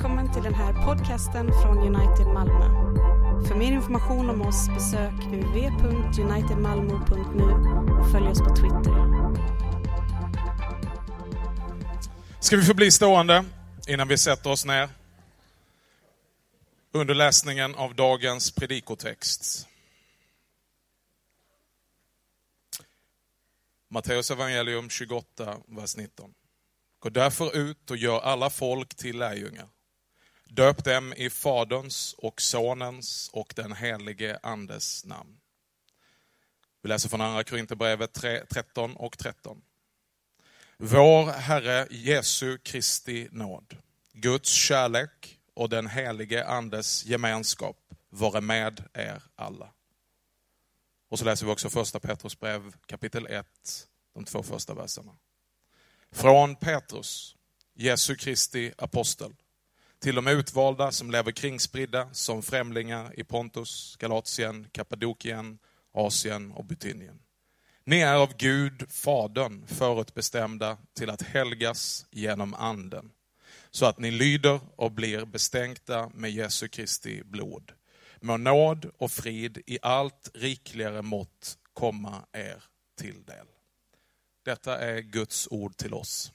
Välkommen till den här podcasten från United Malmö. För mer information om oss besök uv.unitedmalmo.nu och följ oss på Twitter. Ska vi få bli stående innan vi sätter oss ner? Under läsningen av dagens predikotext. Matteus evangelium 28, vers 19. Gå därför ut och gör alla folk till lärjungar. Döp dem i Faderns och Sonens och den helige Andes namn. Vi läser från Andra Korinthierbrevet 13 och 13. Vår Herre Jesu Kristi nåd, Guds kärlek och den helige Andes gemenskap vare med er alla. Och så läser vi också första Petrus brev kapitel 1, de två första verserna. Från Petrus, Jesu Kristi apostel, till de utvalda som lever kringspridda som främlingar i Pontus, Galatien, Kappadokien, Asien och Bithynien. Ni är av Gud, Fadern, förutbestämda till att helgas genom Anden, så att ni lyder och blir bestänkta med Jesu Kristi blod. Må nåd och frid i allt rikligare mått komma er till del. Detta är Guds ord till oss.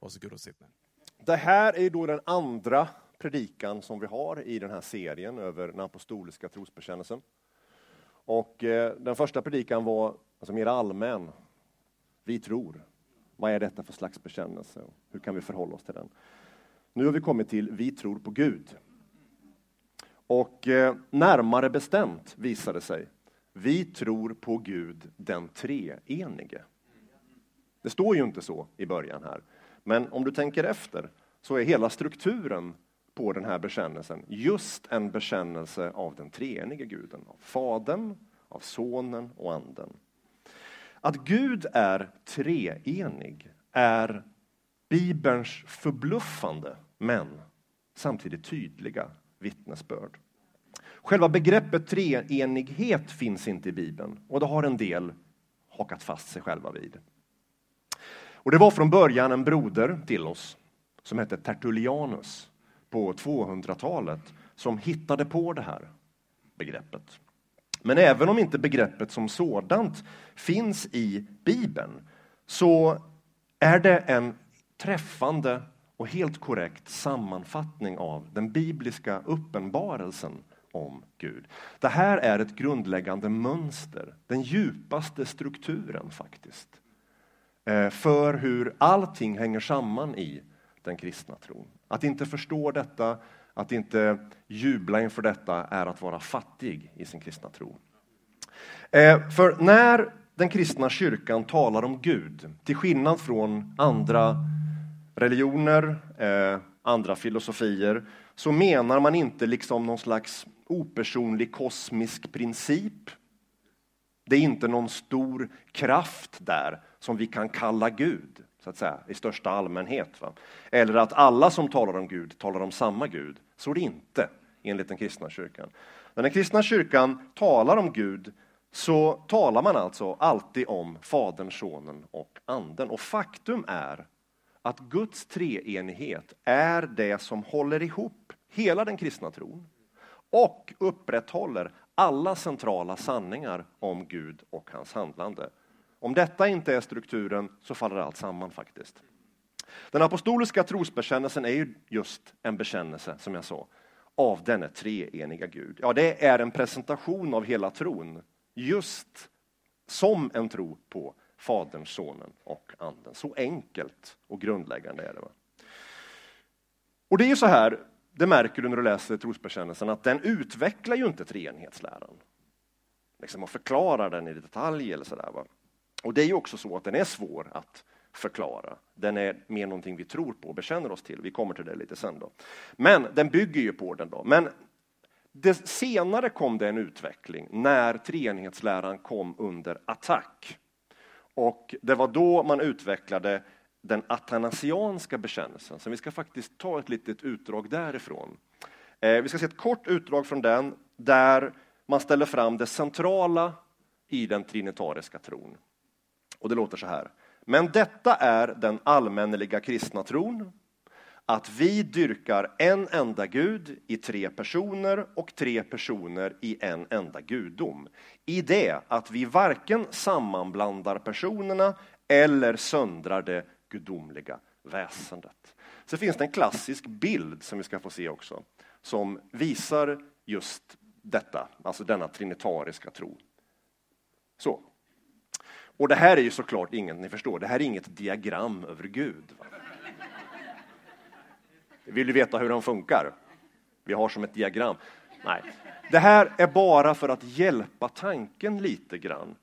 Varsågod och sitt ner. Det här är då den andra predikan som vi har i den här serien över den apostoliska trosbekännelsen. Och eh, den första predikan var alltså mer allmän. Vi tror. Vad är detta för slags bekännelse? Hur kan vi förhålla oss till den? Nu har vi kommit till Vi tror på Gud. Och eh, närmare bestämt visade sig vi tror på Gud den treenige. Det står ju inte så i början här. Men om du tänker efter så är hela strukturen på den här bekännelsen just en bekännelse av den treenige guden, av Fadern, av Sonen och Anden. Att Gud är treenig är Bibelns förbluffande, men samtidigt tydliga vittnesbörd. Själva begreppet treenighet finns inte i Bibeln och det har en del hakat fast sig själva vid. Och Det var från början en broder till oss som hette Tertullianus på 200-talet som hittade på det här begreppet. Men även om inte begreppet som sådant finns i Bibeln så är det en träffande och helt korrekt sammanfattning av den bibliska uppenbarelsen om Gud. Det här är ett grundläggande mönster, den djupaste strukturen faktiskt, Eh, för hur allting hänger samman i den kristna tron. Att inte förstå detta, att inte jubla inför detta, är att vara fattig i sin kristna tro. Eh, för när den kristna kyrkan talar om Gud, till skillnad från andra religioner, eh, andra filosofier, så menar man inte liksom någon slags opersonlig kosmisk princip. Det är inte någon stor kraft där som vi kan kalla Gud, så att säga, i största allmänhet. Va? Eller att alla som talar om Gud talar om samma Gud. Så är det inte enligt den kristna kyrkan. När den kristna kyrkan talar om Gud så talar man alltså alltid om Fadern, Sonen och Anden. Och faktum är att Guds treenighet är det som håller ihop hela den kristna tron och upprätthåller alla centrala sanningar om Gud och hans handlande. Om detta inte är strukturen så faller allt samman faktiskt. Den apostoliska trosbekännelsen är ju just en bekännelse, som jag sa, av denne treeniga Gud. Ja, det är en presentation av hela tron, just som en tro på Fadern, Sonen och Anden. Så enkelt och grundläggande är det. Va? Och det är ju så här, det märker du när du läser trosbekännelsen, att den utvecklar ju inte treenighetsläran. Liksom och förklarar den i detalj eller sådär. Va? Och det är ju också så att den är svår att förklara. Den är mer någonting vi tror på och bekänner oss till. Vi kommer till det lite sen. Då. Men den bygger ju på den. då. Men det, senare kom det en utveckling när treenighetsläran kom under attack. Och det var då man utvecklade den atanasianska bekännelsen. Så vi ska faktiskt ta ett litet utdrag därifrån. Eh, vi ska se ett kort utdrag från den där man ställer fram det centrala i den trinitariska tron. Och det låter så här. Men detta är den allmänneliga kristna tron, att vi dyrkar en enda Gud i tre personer och tre personer i en enda gudom. I det att vi varken sammanblandar personerna eller söndrar det gudomliga väsendet. Så finns det en klassisk bild som vi ska få se också, som visar just detta, alltså denna trinitariska tro. Så. Och det här är ju såklart inget, ni förstår, det här är inget diagram över Gud. Va? Vill du veta hur han funkar? Vi har som ett diagram. Nej, det här är bara för att hjälpa tanken lite grann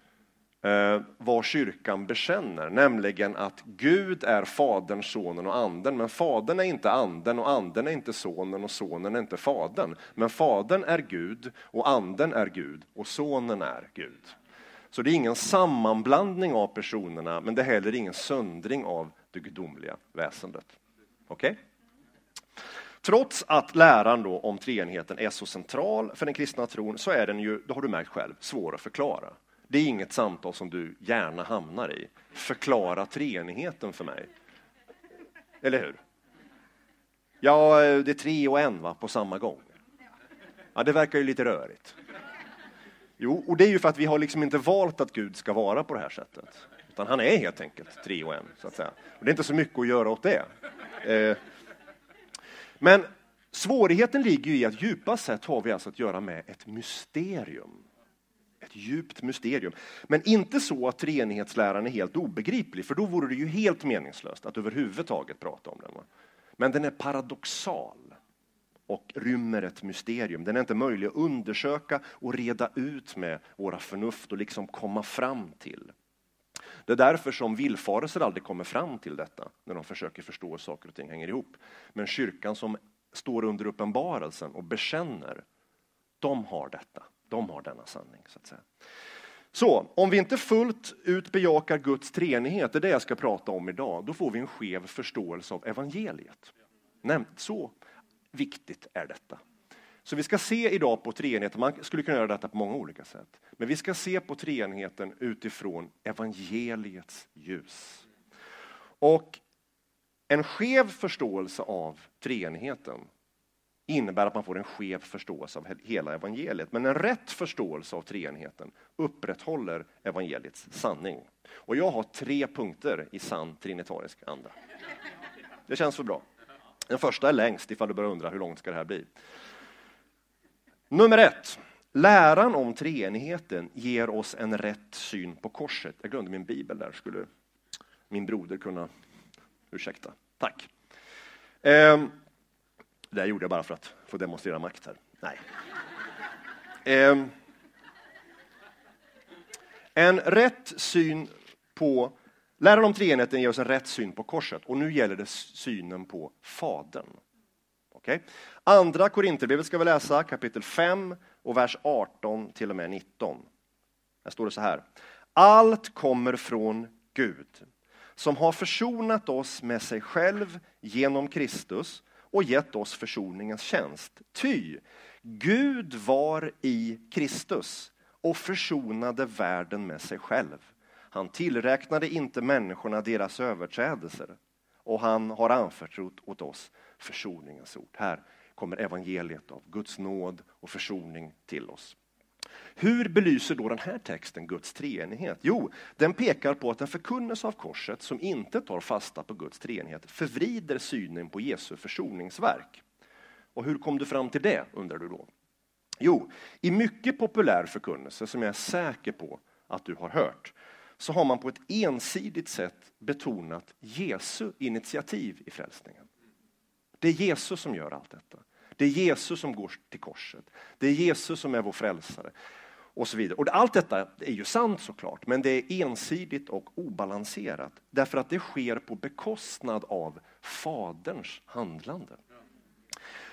eh, vad kyrkan bekänner, nämligen att Gud är Fadern, Sonen och Anden. Men Fadern är inte Anden och Anden är inte Sonen och Sonen är inte Fadern. Men Fadern är Gud och Anden är Gud och Sonen är Gud. Så det är ingen sammanblandning av personerna, men det är heller ingen söndring av det gudomliga väsendet. Okej? Okay? Trots att läran då om treenigheten är så central för den kristna tron så är den ju, det har du märkt själv, svår att förklara. Det är inget samtal som du gärna hamnar i. Förklara treenigheten för mig. Eller hur? Ja, eh, det är tre och en va, på samma gång. Ja, det verkar ju lite rörigt. Jo, och det är ju för att vi har liksom inte valt att Gud ska vara på det här sättet. Utan han är helt enkelt tre och en, så att säga. Och det är inte så mycket att göra åt det. Eh, men svårigheten ligger i att djupast sett har vi alltså att göra med ett mysterium. Ett djupt mysterium. Men inte så att treenighetsläran är helt obegriplig, för då vore det ju helt meningslöst att överhuvudtaget prata om den. Men den är paradoxal och rymmer ett mysterium. Den är inte möjlig att undersöka och reda ut med våra förnuft och liksom komma fram till. Det är därför som villfarelser aldrig kommer fram till detta, när de försöker förstå hur saker och ting hänger ihop. Men kyrkan som står under uppenbarelsen och bekänner, de har detta. De har denna sanning. Så att säga. Så om vi inte fullt ut bejakar Guds treenighet, det är det jag ska prata om idag, då får vi en skev förståelse av evangeliet. Så viktigt är detta. Så vi ska se idag på treenigheten, man skulle kunna göra detta på många olika sätt. Men vi ska se på treenigheten utifrån evangeliets ljus. Och en skev förståelse av treenigheten innebär att man får en skev förståelse av hela evangeliet. Men en rätt förståelse av treenigheten upprätthåller evangeliets sanning. Och jag har tre punkter i sann trinitarisk anda. Det känns så bra. Den första är längst ifall du börjar undra hur långt ska det här bli. Nummer ett. Läran om treenigheten ger oss en rätt syn på korset. Jag glömde min bibel där, skulle min broder kunna... Ursäkta. Tack. Ehm, det där gjorde jag bara för att få demonstrera makt här. Nej. Ehm, en rätt syn på... Läran om treenigheten ger oss en rätt syn på korset och nu gäller det synen på Fadern. Okay? Andra Korinthierbrevet ska vi läsa, kapitel 5 och vers 18 till och med 19. Där står det så här. Allt kommer från Gud, som har försonat oss med sig själv genom Kristus och gett oss försoningens tjänst. Ty Gud var i Kristus och försonade världen med sig själv. Han tillräknade inte människorna deras överträdelser och han har anförtrott åt oss försoningens ord. Här kommer evangeliet av Guds nåd och försoning till oss. Hur belyser då den här texten Guds treenighet? Jo, den pekar på att en förkunnelse av korset som inte tar fasta på Guds treenighet förvrider synen på Jesu försoningsverk. Och hur kom du fram till det, undrar du då? Jo, i mycket populär förkunnelse som jag är säker på att du har hört, så har man på ett ensidigt sätt betonat Jesu initiativ i frälsningen. Det är Jesus som gör allt detta. Det är Jesus som går till korset. Det är Jesus som är vår frälsare. Och så vidare. Och allt detta är ju sant såklart, men det är ensidigt och obalanserat. Därför att det sker på bekostnad av Faderns handlande.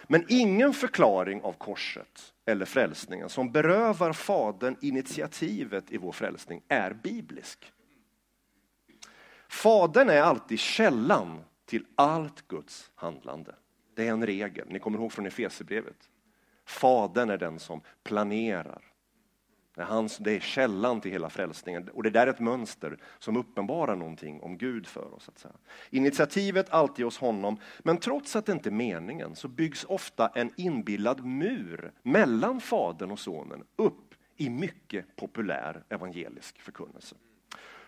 Men ingen förklaring av korset eller frälsningen som berövar Fadern initiativet i vår frälsning är biblisk. Fadern är alltid källan till allt Guds handlande. Det är en regel. Ni kommer ihåg från Efesierbrevet. Fadern är den som planerar. Det är, hans, det är källan till hela frälsningen och det där är ett mönster som uppenbarar någonting om Gud för oss. Att säga. Initiativet alltid hos honom, men trots att det inte är meningen så byggs ofta en inbillad mur mellan fadern och sonen upp i mycket populär evangelisk förkunnelse.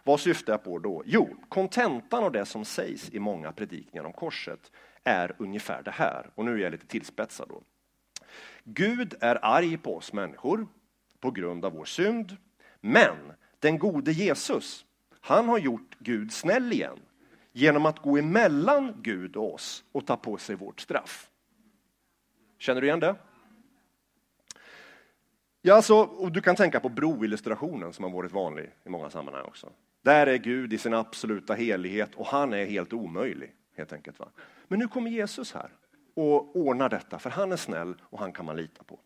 Vad syftar jag på då? Jo, kontentan av det som sägs i många predikningar om korset är ungefär det här, och nu är jag lite tillspetsad. Då. Gud är arg på oss människor på grund av vår synd, men den gode Jesus, han har gjort Gud snäll igen genom att gå emellan Gud och oss och ta på sig vårt straff. Känner du igen det? Ja, alltså, och du kan tänka på broillustrationen som har varit vanlig i många sammanhang också. Där är Gud i sin absoluta helighet och han är helt omöjlig. helt enkelt. Va? Men nu kommer Jesus här och ordnar detta, för han är snäll och han kan man lita på.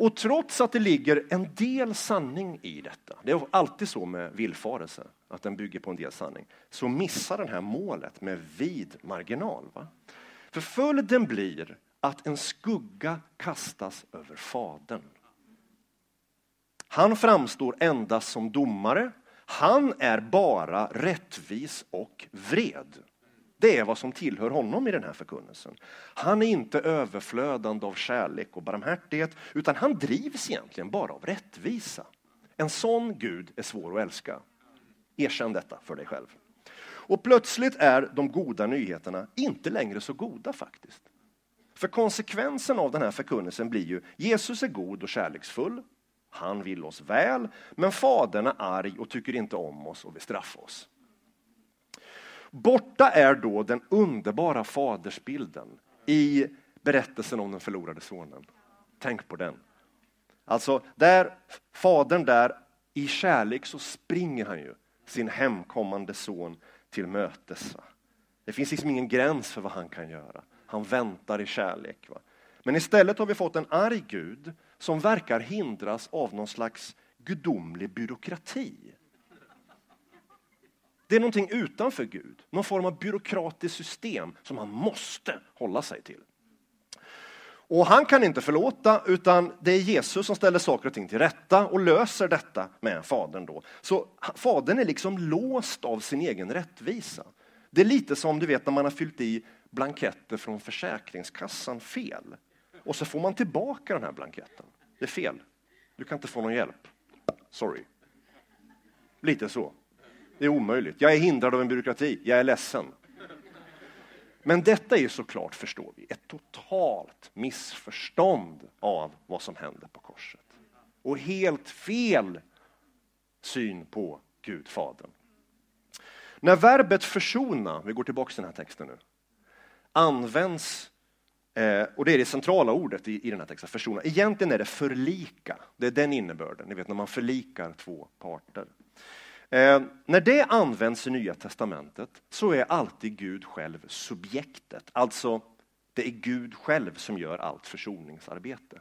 Och trots att det ligger en del sanning i detta, det är alltid så med villfarelse, att den bygger på en del sanning, så missar den här målet med vid marginal. Va? För följden blir att en skugga kastas över Fadern. Han framstår endast som domare. Han är bara rättvis och vred. Det är vad som tillhör honom i den här förkunnelsen. Han är inte överflödande av kärlek och barmhärtighet, utan han drivs egentligen bara av rättvisa. En sån Gud är svår att älska. Erkänn detta för dig själv. Och plötsligt är de goda nyheterna inte längre så goda faktiskt. För konsekvensen av den här förkunnelsen blir ju Jesus är god och kärleksfull. Han vill oss väl, men Fadern är arg och tycker inte om oss och vill straffa oss. Borta är då den underbara fadersbilden i berättelsen om den förlorade sonen. Tänk på den. Alltså, där, fadern där, i kärlek så springer han ju sin hemkommande son till mötes. Det finns liksom ingen gräns för vad han kan göra. Han väntar i kärlek. Va? Men istället har vi fått en arg Gud som verkar hindras av någon slags gudomlig byråkrati. Det är någonting utanför Gud, någon form av byråkratiskt system som han måste hålla sig till. Och han kan inte förlåta, utan det är Jesus som ställer saker och ting till rätta och löser detta med Fadern. Då. Så Fadern är liksom låst av sin egen rättvisa. Det är lite som du vet när man har fyllt i blanketter från Försäkringskassan fel. Och så får man tillbaka den här blanketten. Det är fel. Du kan inte få någon hjälp. Sorry. Lite så. Det är omöjligt. Jag är hindrad av en byråkrati. Jag är ledsen. Men detta är såklart, förstår vi, ett totalt missförstånd av vad som hände på korset. Och helt fel syn på Gud, Fadern. När verbet försona, vi går tillbaka till den här texten nu, används, eh, och det är det centrala ordet i, i den här texten, försona. Egentligen är det förlika, det är den innebörden, ni vet när man förlikar två parter. Eh, när det används i Nya Testamentet så är alltid Gud själv subjektet. Alltså, det är Gud själv som gör allt försoningsarbete.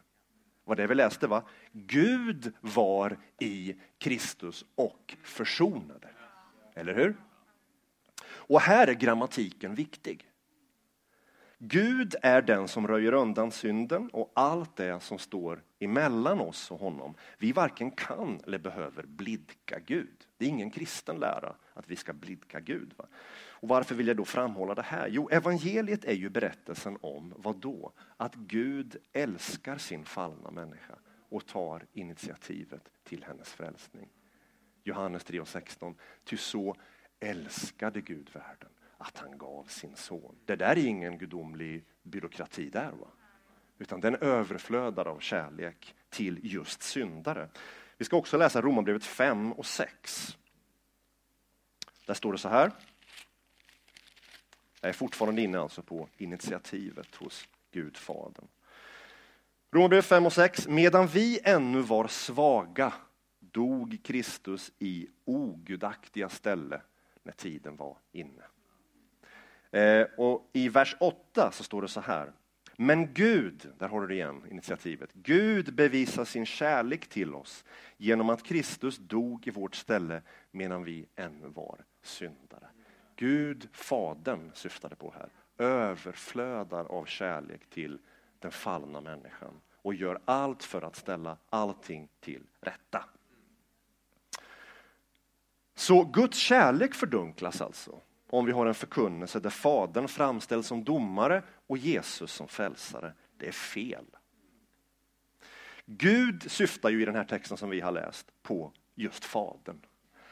Vad det vi läste va? Gud var i Kristus och försonade. Eller hur? Och här är grammatiken viktig. Gud är den som röjer undan synden och allt det som står emellan oss och honom. Vi varken kan eller behöver blidka Gud. Det är ingen kristen lära att vi ska blidka Gud. Va? Och varför vill jag då framhålla det här? Jo, evangeliet är ju berättelsen om vad då? Att Gud älskar sin fallna människa och tar initiativet till hennes frälsning. Johannes 3.16. Ty så älskade Gud världen att han gav sin son. Det där är ingen gudomlig byråkrati där. Va? Utan den överflödar av kärlek till just syndare. Vi ska också läsa Romarbrevet 5 och 6. Där står det så här. Jag är fortfarande inne alltså på initiativet hos Gud Fadern. Romarbrevet 5 och 6. Medan vi ännu var svaga dog Kristus i ogudaktiga ställe när tiden var inne. Eh, och I vers 8 så står det så här. Men Gud, där har du det igen, initiativet. Gud bevisar sin kärlek till oss genom att Kristus dog i vårt ställe medan vi ännu var syndare. Gud, Fadern, syftade på här, överflödar av kärlek till den fallna människan och gör allt för att ställa allting till rätta. Så Guds kärlek fördunklas alltså om vi har en förkunnelse där Fadern framställs som domare och Jesus som frälsare. Det är fel. Gud syftar ju i den här texten som vi har läst på just Fadern.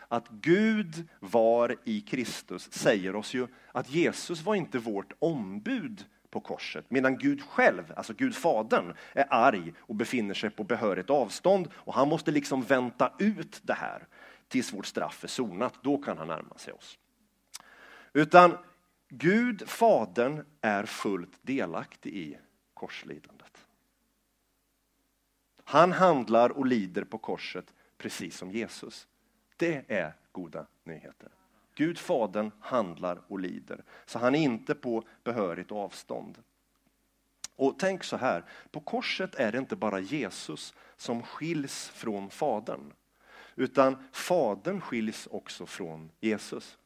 Att Gud var i Kristus säger oss ju att Jesus var inte vårt ombud på korset, medan Gud själv, alltså Gud Fadern, är arg och befinner sig på behörigt avstånd och han måste liksom vänta ut det här tills vårt straff är sonat. Då kan han närma sig oss. Utan Gud, Fadern, är fullt delaktig i korslidandet. Han handlar och lider på korset precis som Jesus. Det är goda nyheter. Gud Fadern handlar och lider, så han är inte på behörigt avstånd. Och tänk så här, på korset är det inte bara Jesus som skiljs från Fadern, utan Fadern skiljs också från Jesus.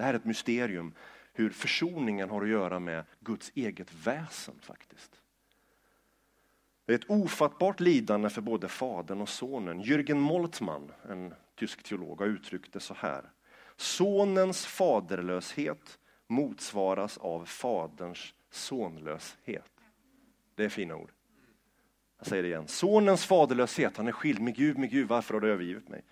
Det här är ett mysterium, hur försoningen har att göra med Guds eget väsen faktiskt. Det är ett ofattbart lidande för både Fadern och Sonen. Jürgen Moltmann, en tysk teolog, har uttryckt det så här. Sonens faderlöshet motsvaras av Faderns sonlöshet. Det är fina ord. Jag säger det igen. Sonens faderlöshet, han är skild med Gud, med Gud, varför har du övergivit mig?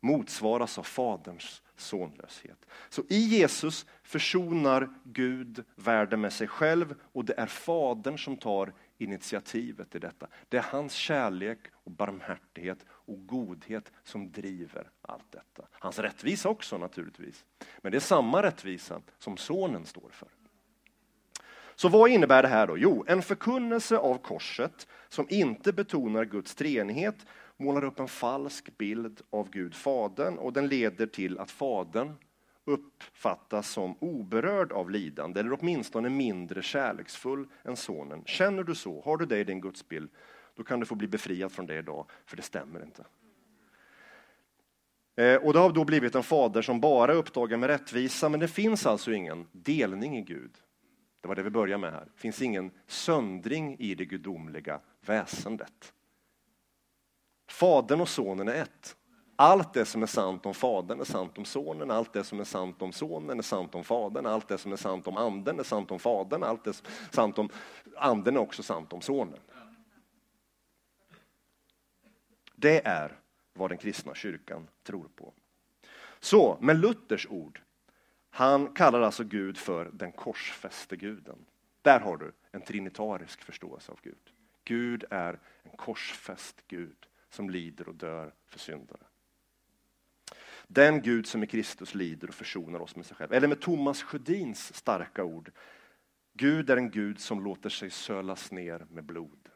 Motsvaras av Faderns sonlöshet. Så i Jesus försonar Gud världen med sig själv och det är Fadern som tar initiativet till detta. Det är hans kärlek och barmhärtighet och godhet som driver allt detta. Hans rättvisa också naturligtvis. Men det är samma rättvisa som sonen står för. Så vad innebär det här då? Jo, en förkunnelse av korset som inte betonar Guds treenighet målar upp en falsk bild av Gud Fadern och den leder till att Fadern uppfattas som oberörd av lidande eller åtminstone mindre kärleksfull än sonen. Känner du så, har du det i din gudsbild, då kan du få bli befriad från det idag, för det stämmer inte. Eh, och det har då blivit en fader som bara är upptagen med rättvisa, men det finns alltså ingen delning i Gud. Det var det vi började med här. Det finns ingen söndring i det gudomliga väsendet. Fadern och sonen är ett. Allt det som är sant om Fadern är sant om Sonen, allt det som är sant om Sonen är sant om Fadern, allt det som är sant om Anden är sant om Fadern, allt det som är sant om Anden är också sant om Sonen. Det är vad den kristna kyrkan tror på. Så, med Luthers ord, han kallar alltså Gud för den korsfäste guden. Där har du en trinitarisk förståelse av Gud. Gud är en korsfäst Gud som lider och dör för syndare. Den Gud som i Kristus lider och försonar oss med sig själv. Eller med Thomas Sjödins starka ord. Gud är en Gud som låter sig sölas ner med blod.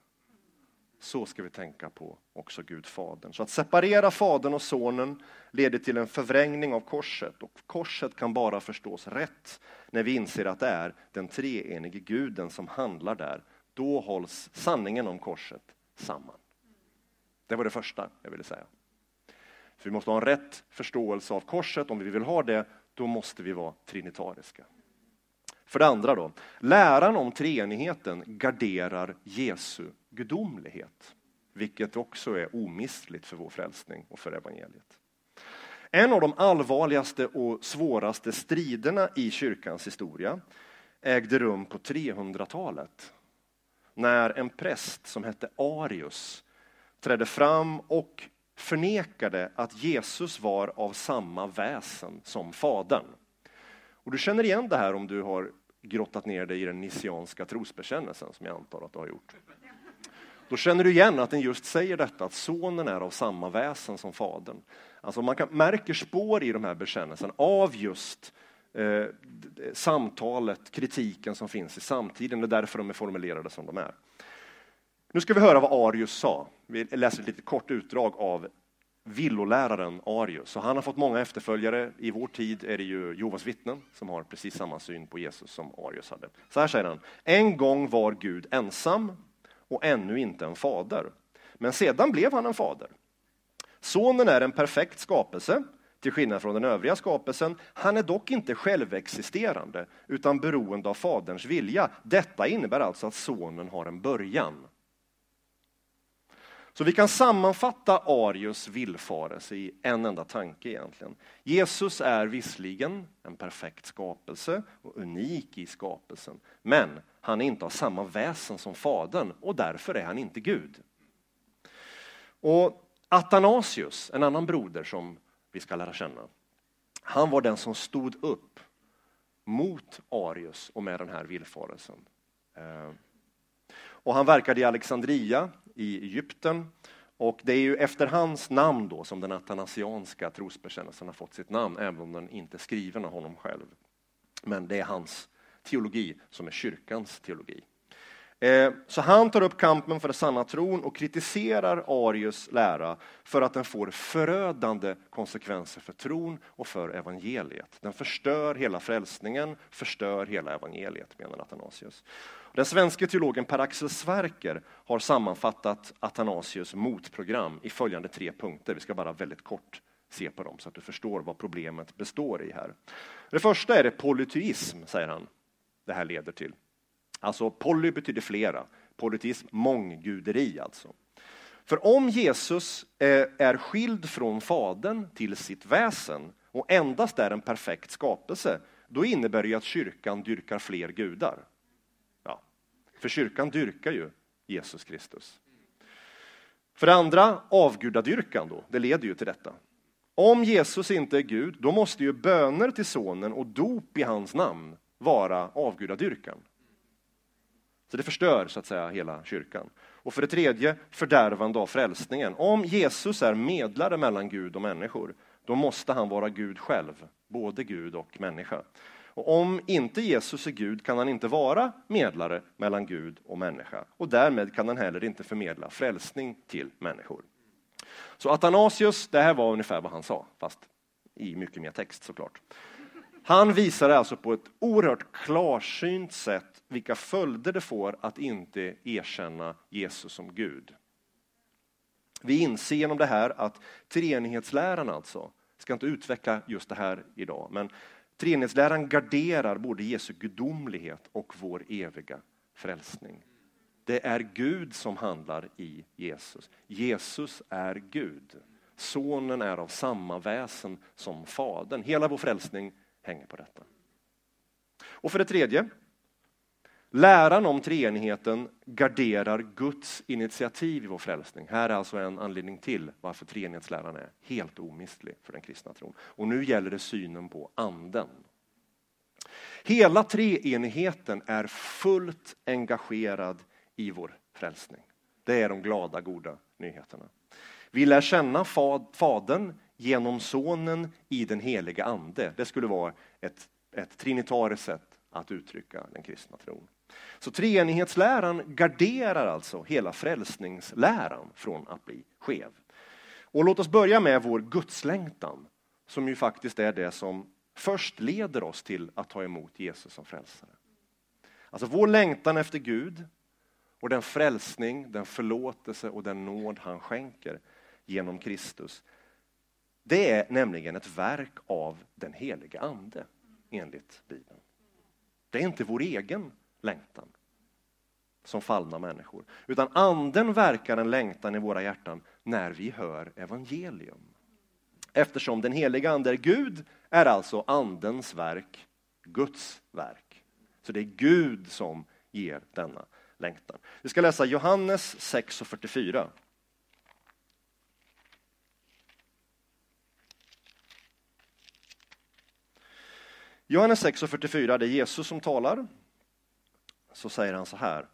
Så ska vi tänka på också Gud Fadern. Så att separera Fadern och Sonen leder till en förvrängning av korset. Och korset kan bara förstås rätt när vi inser att det är den treenige guden som handlar där. Då hålls sanningen om korset samman. Det var det första jag ville säga. För vi måste ha en rätt förståelse av korset. Om vi vill ha det, då måste vi vara trinitariska. För det andra då, läran om treenigheten garderar Jesu gudomlighet, vilket också är omistligt för vår frälsning och för evangeliet. En av de allvarligaste och svåraste striderna i kyrkans historia ägde rum på 300-talet när en präst som hette Arius trädde fram och förnekade att Jesus var av samma väsen som Fadern. Och du känner igen det här om du har grottat ner dig i den nissianska trosbekännelsen, som jag antar att du har gjort. Då känner du igen att den just säger detta, att sonen är av samma väsen som fadern. Alltså man kan, märker spår i de här bekännelserna av just eh, samtalet, kritiken som finns i samtiden. Det är därför de är formulerade som de är. Nu ska vi höra vad Arius sa. Vi läser ett litet kort utdrag av villoläraren Arius. Så han har fått många efterföljare. I vår tid är det ju Jehovas vittnen som har precis samma syn på Jesus som Arius hade. Så här säger han. En gång var Gud ensam och ännu inte en fader. Men sedan blev han en fader. Sonen är en perfekt skapelse, till skillnad från den övriga skapelsen. Han är dock inte självexisterande, utan beroende av faderns vilja. Detta innebär alltså att sonen har en början. Så vi kan sammanfatta Arius villfarelse i en enda tanke egentligen. Jesus är visserligen en perfekt skapelse och unik i skapelsen, men han är inte av samma väsen som Fadern och därför är han inte Gud. Och Athanasius, en annan broder som vi ska lära känna, han var den som stod upp mot Arius och med den här villfarelsen. Eh, och han verkade i Alexandria i Egypten och det är ju efter hans namn då som den atanasianska trosbekännelsen har fått sitt namn, även om den inte är skriven av honom själv. Men det är hans teologi som är kyrkans teologi. Eh, så han tar upp kampen för den sanna tron och kritiserar Arius lära för att den får förödande konsekvenser för tron och för evangeliet. Den förstör hela frälsningen, förstör hela evangeliet, menar Athanasius. Den svenska teologen Per-Axel Sverker har sammanfattat Athanasius motprogram i följande tre punkter. Vi ska bara väldigt kort se på dem så att du förstår vad problemet består i här. Det första är det polyteism, säger han. Det här leder till. Alltså poly betyder flera, polyteism mångguderi alltså. För om Jesus eh, är skild från Fadern till sitt väsen och endast är en perfekt skapelse, då innebär det att kyrkan dyrkar fler gudar. För kyrkan dyrkar ju Jesus Kristus. För det andra, avgudadyrkan då, det leder ju till detta. Om Jesus inte är Gud, då måste ju böner till sonen och dop i hans namn vara avgudadyrkan. Så det förstör så att säga hela kyrkan. Och för det tredje, fördärvande av frälsningen. Om Jesus är medlare mellan Gud och människor, då måste han vara Gud själv, både Gud och människa. Och om inte Jesus är Gud kan han inte vara medlare mellan Gud och människa och därmed kan han heller inte förmedla frälsning till människor. Så Athanasius, det här var ungefär vad han sa, fast i mycket mer text såklart. Han visar alltså på ett oerhört klarsynt sätt vilka följder det får att inte erkänna Jesus som Gud. Vi inser genom det här att treenighetsläran alltså, ska inte utveckla just det här idag, men treenighetsläran garderar både Jesu gudomlighet och vår eviga frälsning. Det är Gud som handlar i Jesus. Jesus är Gud. Sonen är av samma väsen som Fadern. Hela vår frälsning hänger på detta. Och för det tredje, läran om treenigheten garderar Guds initiativ i vår frälsning. Här är alltså en anledning till varför treenighetsläran är helt omistlig för den kristna tron. Och nu gäller det synen på anden. Hela treenigheten är fullt engagerad i vår frälsning. Det är de glada, goda nyheterna. Vi lär känna Fadern genom Sonen i den heliga Ande. Det skulle vara ett, ett trinitariskt sätt att uttrycka den kristna tron. Så treenighetsläran garderar alltså hela frälsningsläran från att bli skev. Och låt oss börja med vår gudslängtan, som ju faktiskt är det som först leder oss till att ta emot Jesus som frälsare. Alltså vår längtan efter Gud och den frälsning, den förlåtelse och den nåd han skänker genom Kristus. Det är nämligen ett verk av den helige Ande, enligt Bibeln. Det är inte vår egen längtan som fallna människor, utan Anden verkar en längtan i våra hjärtan när vi hör evangelium. Eftersom den heliga Ande är Gud är alltså Andens verk Guds verk. Så det är Gud som ger denna längtan. Vi ska läsa Johannes 6 och 44. Johannes 6 och 44, det är Jesus som talar. Så säger han så här.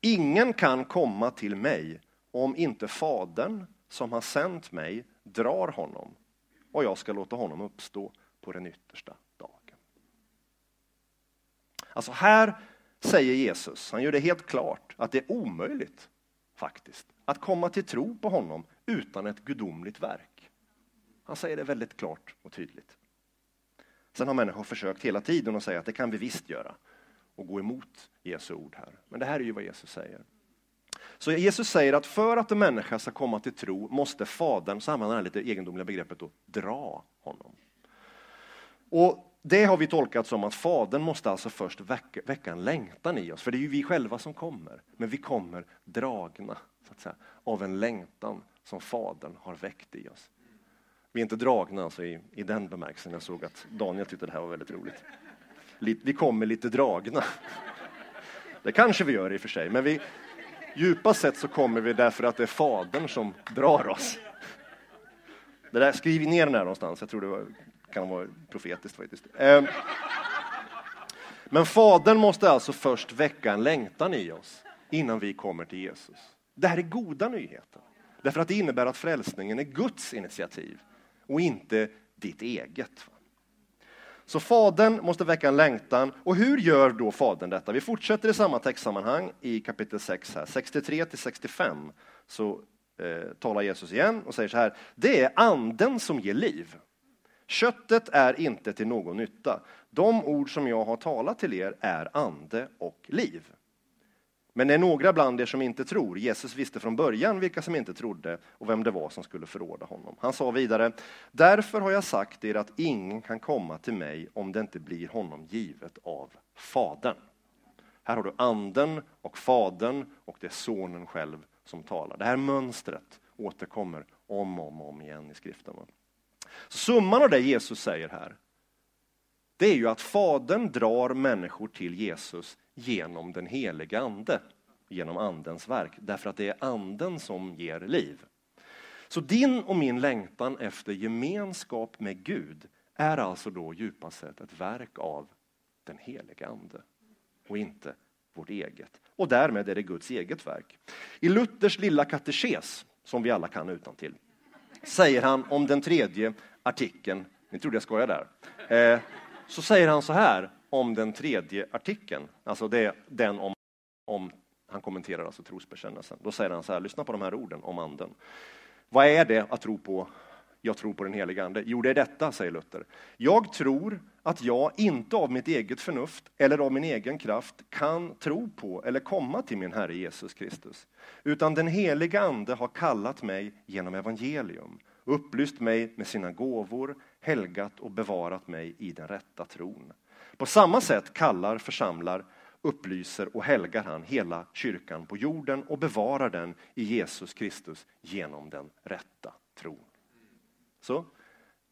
Ingen kan komma till mig om inte Fadern som har sänt mig drar honom och jag ska låta honom uppstå på den yttersta dagen. Alltså här säger Jesus, han gör det helt klart att det är omöjligt faktiskt att komma till tro på honom utan ett gudomligt verk. Han säger det väldigt klart och tydligt. Sen har människor försökt hela tiden att säga att det kan vi visst göra och gå emot Jesu ord här. Men det här är ju vad Jesus säger. Så Jesus säger att för att en människa ska komma till tro måste Fadern, så använder han det lite egendomliga begreppet, då, dra honom. Och Det har vi tolkat som att Fadern måste alltså först väcka, väcka en längtan i oss, för det är ju vi själva som kommer. Men vi kommer dragna så att säga, av en längtan som Fadern har väckt i oss. Vi är inte dragna alltså i, i den bemärkelsen. Jag såg att Daniel tyckte det här var väldigt roligt. Vi kommer lite dragna. Det kanske vi gör i och för sig, men vi, djupast sett så kommer vi därför att det är Fadern som drar oss. Det där, skriv ner den här någonstans, jag tror det var, kan vara profetiskt faktiskt. Ehm. Men Fadern måste alltså först väcka en längtan i oss innan vi kommer till Jesus. Det här är goda nyheter. Därför att det innebär att frälsningen är Guds initiativ och inte ditt eget. Så Fadern måste väcka en längtan. Och hur gör då Fadern detta? Vi fortsätter i samma textsammanhang i kapitel 6, här, 63 till 65. Så eh, talar Jesus igen och säger så här. Det är anden som ger liv. Köttet är inte till någon nytta. De ord som jag har talat till er är ande och liv. Men det är några bland er som inte tror. Jesus visste från början vilka som inte trodde och vem det var som skulle förråda honom. Han sa vidare, därför har jag sagt er att ingen kan komma till mig om det inte blir honom givet av Fadern. Här har du anden och Fadern och det är Sonen själv som talar. Det här mönstret återkommer om och om, om igen i skriften. Så summan av det Jesus säger här, det är ju att Fadern drar människor till Jesus genom den heliga Ande, genom Andens verk, därför att det är Anden som ger liv. Så din och min längtan efter gemenskap med Gud är alltså då djupast sett ett verk av den heliga Ande och inte vårt eget. Och därmed är det Guds eget verk. I Luthers lilla katekes, som vi alla kan utan till, säger han om den tredje artikeln, ni trodde jag skojade där, eh, så säger han så här om den tredje artikeln, alltså det, den om, om han kommenterar alltså trosbekännelsen. Då säger han så här, lyssna på de här orden om anden. Vad är det att tro på jag tror på den heliga Ande? Jo, det är detta, säger Luther. Jag tror att jag inte av mitt eget förnuft eller av min egen kraft kan tro på eller komma till min Herre Jesus Kristus. Utan den heliga Ande har kallat mig genom evangelium, upplyst mig med sina gåvor, helgat och bevarat mig i den rätta tron. På samma sätt kallar, församlar, upplyser och helgar han hela kyrkan på jorden och bevarar den i Jesus Kristus genom den rätta tron. Så,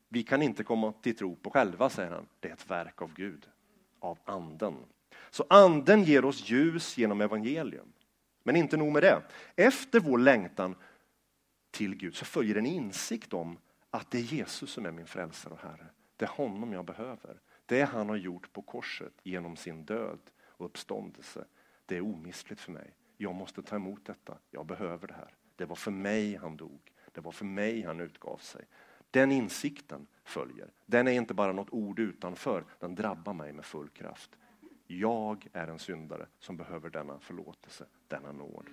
vi kan inte komma till tro på själva, säger han. Det är ett verk av Gud, av anden. Så anden ger oss ljus genom evangelium. Men inte nog med det. Efter vår längtan till Gud så följer en insikt om att det är Jesus som är min frälsare och Herre. Det är honom jag behöver. Det han har gjort på korset genom sin död och uppståndelse, det är omistligt för mig. Jag måste ta emot detta. Jag behöver det här. Det var för mig han dog. Det var för mig han utgav sig. Den insikten följer. Den är inte bara något ord utanför, den drabbar mig med full kraft. Jag är en syndare som behöver denna förlåtelse, denna nåd.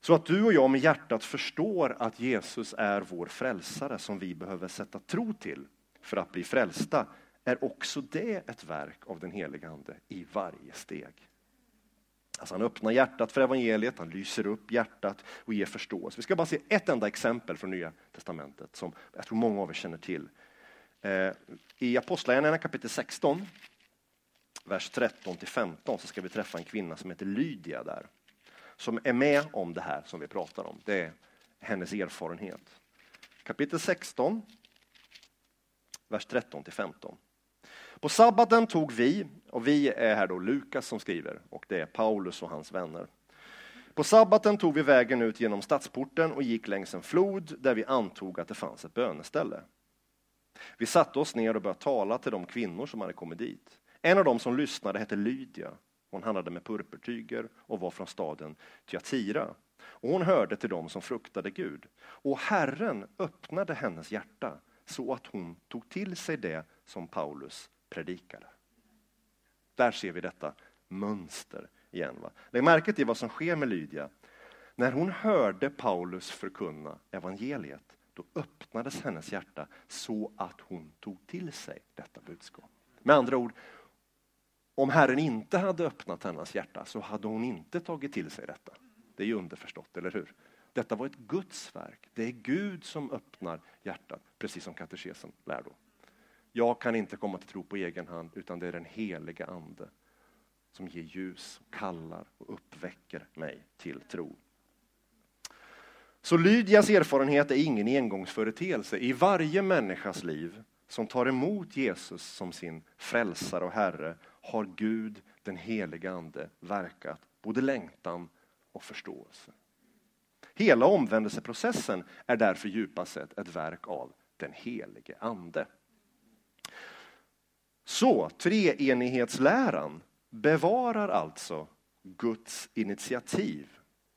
Så att du och jag med hjärtat förstår att Jesus är vår frälsare som vi behöver sätta tro till för att bli frälsta, är också det ett verk av den helige Ande i varje steg. Alltså han öppnar hjärtat för evangeliet, han lyser upp hjärtat och ger förståelse. Vi ska bara se ett enda exempel från Nya Testamentet som jag tror många av er känner till. Eh, I Apostlagärningarna kapitel 16, vers 13 till 15 så ska vi träffa en kvinna som heter Lydia där. Som är med om det här som vi pratar om. Det är hennes erfarenhet. Kapitel 16, vers 13 till 15. På sabbaten tog vi, och vi är här då Lukas som skriver, och det är Paulus och hans vänner. På sabbaten tog vi vägen ut genom stadsporten och gick längs en flod där vi antog att det fanns ett böneställe. Vi satte oss ner och började tala till de kvinnor som hade kommit dit. En av dem som lyssnade hette Lydia. Hon handlade med purpurtyger och var från staden Thyatira. Och hon hörde till dem som fruktade Gud. Och Herren öppnade hennes hjärta så att hon tog till sig det som Paulus predikade. Där ser vi detta mönster igen. Va? Lägg märke till vad som sker med Lydia. När hon hörde Paulus förkunna evangeliet, då öppnades hennes hjärta så att hon tog till sig detta budskap. Med andra ord, om Herren inte hade öppnat hennes hjärta så hade hon inte tagit till sig detta. Det är ju underförstått, eller hur? Detta var ett Guds verk. Det är Gud som öppnar hjärtat, precis som katekesen lär då. Jag kan inte komma till tro på egen hand, utan det är den heliga Ande som ger ljus, kallar och uppväcker mig till tro. Så Lydias erfarenhet är ingen engångsföreteelse. I varje människas liv som tar emot Jesus som sin frälsare och Herre har Gud, den helige Ande, verkat både längtan och förståelse. Hela omvändelseprocessen är därför djupast sett ett verk av den helige Ande. Så treenighetsläran bevarar alltså Guds initiativ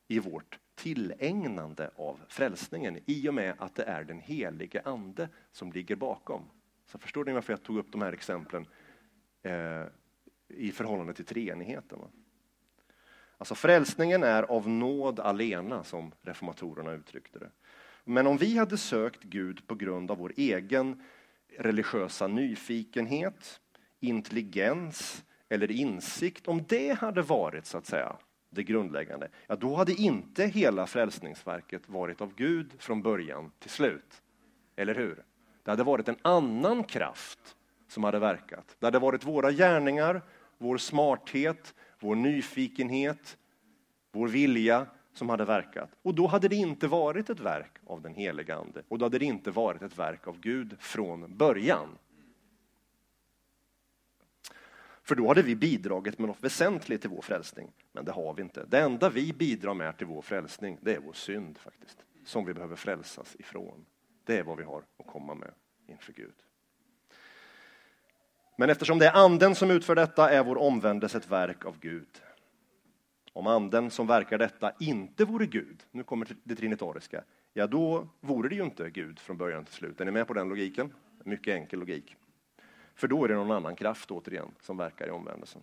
i vårt tillägnande av frälsningen i och med att det är den helige Ande som ligger bakom. Så förstår ni varför jag tog upp de här exemplen eh, i förhållande till treenigheten? Va? Alltså frälsningen är av nåd alena, som reformatorerna uttryckte det. Men om vi hade sökt Gud på grund av vår egen religiösa nyfikenhet, intelligens eller insikt, om det hade varit så att säga det grundläggande, ja då hade inte hela frälsningsverket varit av Gud från början till slut. Eller hur? Det hade varit en annan kraft som hade verkat. Det hade varit våra gärningar, vår smarthet, vår nyfikenhet, vår vilja som hade verkat. Och då hade det inte varit ett verk av den helige Ande och då hade det inte varit ett verk av Gud från början. För då hade vi bidragit med något väsentligt till vår frälsning. Men det har vi inte. Det enda vi bidrar med till vår frälsning, det är vår synd faktiskt. Som vi behöver frälsas ifrån. Det är vad vi har att komma med inför Gud. Men eftersom det är anden som utför detta är vår omvändelse ett verk av Gud. Om anden som verkar detta inte vore Gud, nu kommer det trinitariska, ja då vore det ju inte Gud från början till slut. Är ni med på den logiken? Mycket enkel logik. För då är det någon annan kraft återigen som verkar i omvändelsen.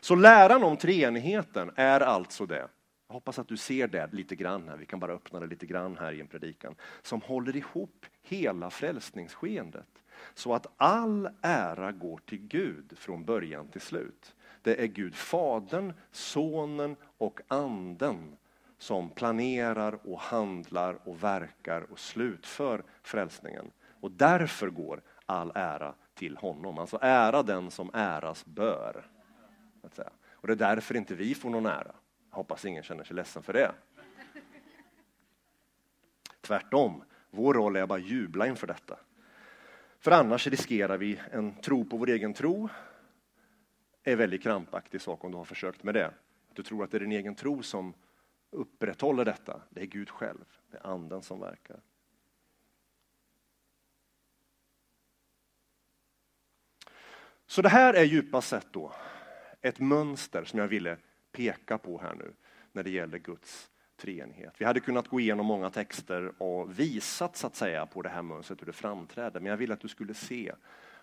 Så läran om treenigheten är alltså det, jag hoppas att du ser det lite grann här, vi kan bara öppna det lite grann här i en predikan, som håller ihop hela frälsningsskeendet. Så att all ära går till Gud från början till slut. Det är Gud Fadern, Sonen och Anden som planerar och handlar och verkar och slutför frälsningen. Och därför går all ära till honom. Alltså ära den som äras bör. Och det är därför inte vi får någon ära. Jag hoppas ingen känner sig ledsen för det. Tvärtom, vår roll är att bara jubla inför detta. För annars riskerar vi en tro på vår egen tro är väldigt krampaktig sak om du har försökt med det. du tror att det är din egen tro som upprätthåller detta. Det är Gud själv, det är anden som verkar. Så det här är djupast sett då ett mönster som jag ville peka på här nu när det gäller Guds treenighet. Vi hade kunnat gå igenom många texter och visat så att säga på det här mönstret hur det framträder, men jag vill att du skulle se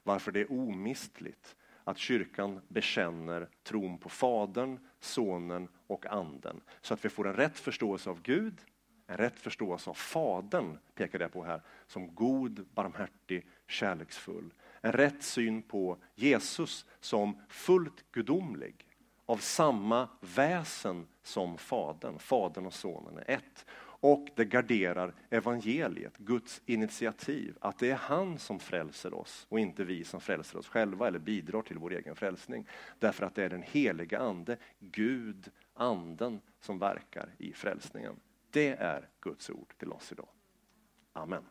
varför det är omistligt att kyrkan bekänner tron på Fadern, Sonen och Anden. Så att vi får en rätt förståelse av Gud, en rätt förståelse av Fadern, pekar jag på här, som god, barmhärtig, kärleksfull. En rätt syn på Jesus som fullt gudomlig, av samma väsen som Fadern. Fadern och Sonen är ett. Och det garderar evangeliet, Guds initiativ, att det är han som frälser oss och inte vi som frälser oss själva eller bidrar till vår egen frälsning. Därför att det är den heliga Ande, Gud, Anden, som verkar i frälsningen. Det är Guds ord till oss idag. Amen.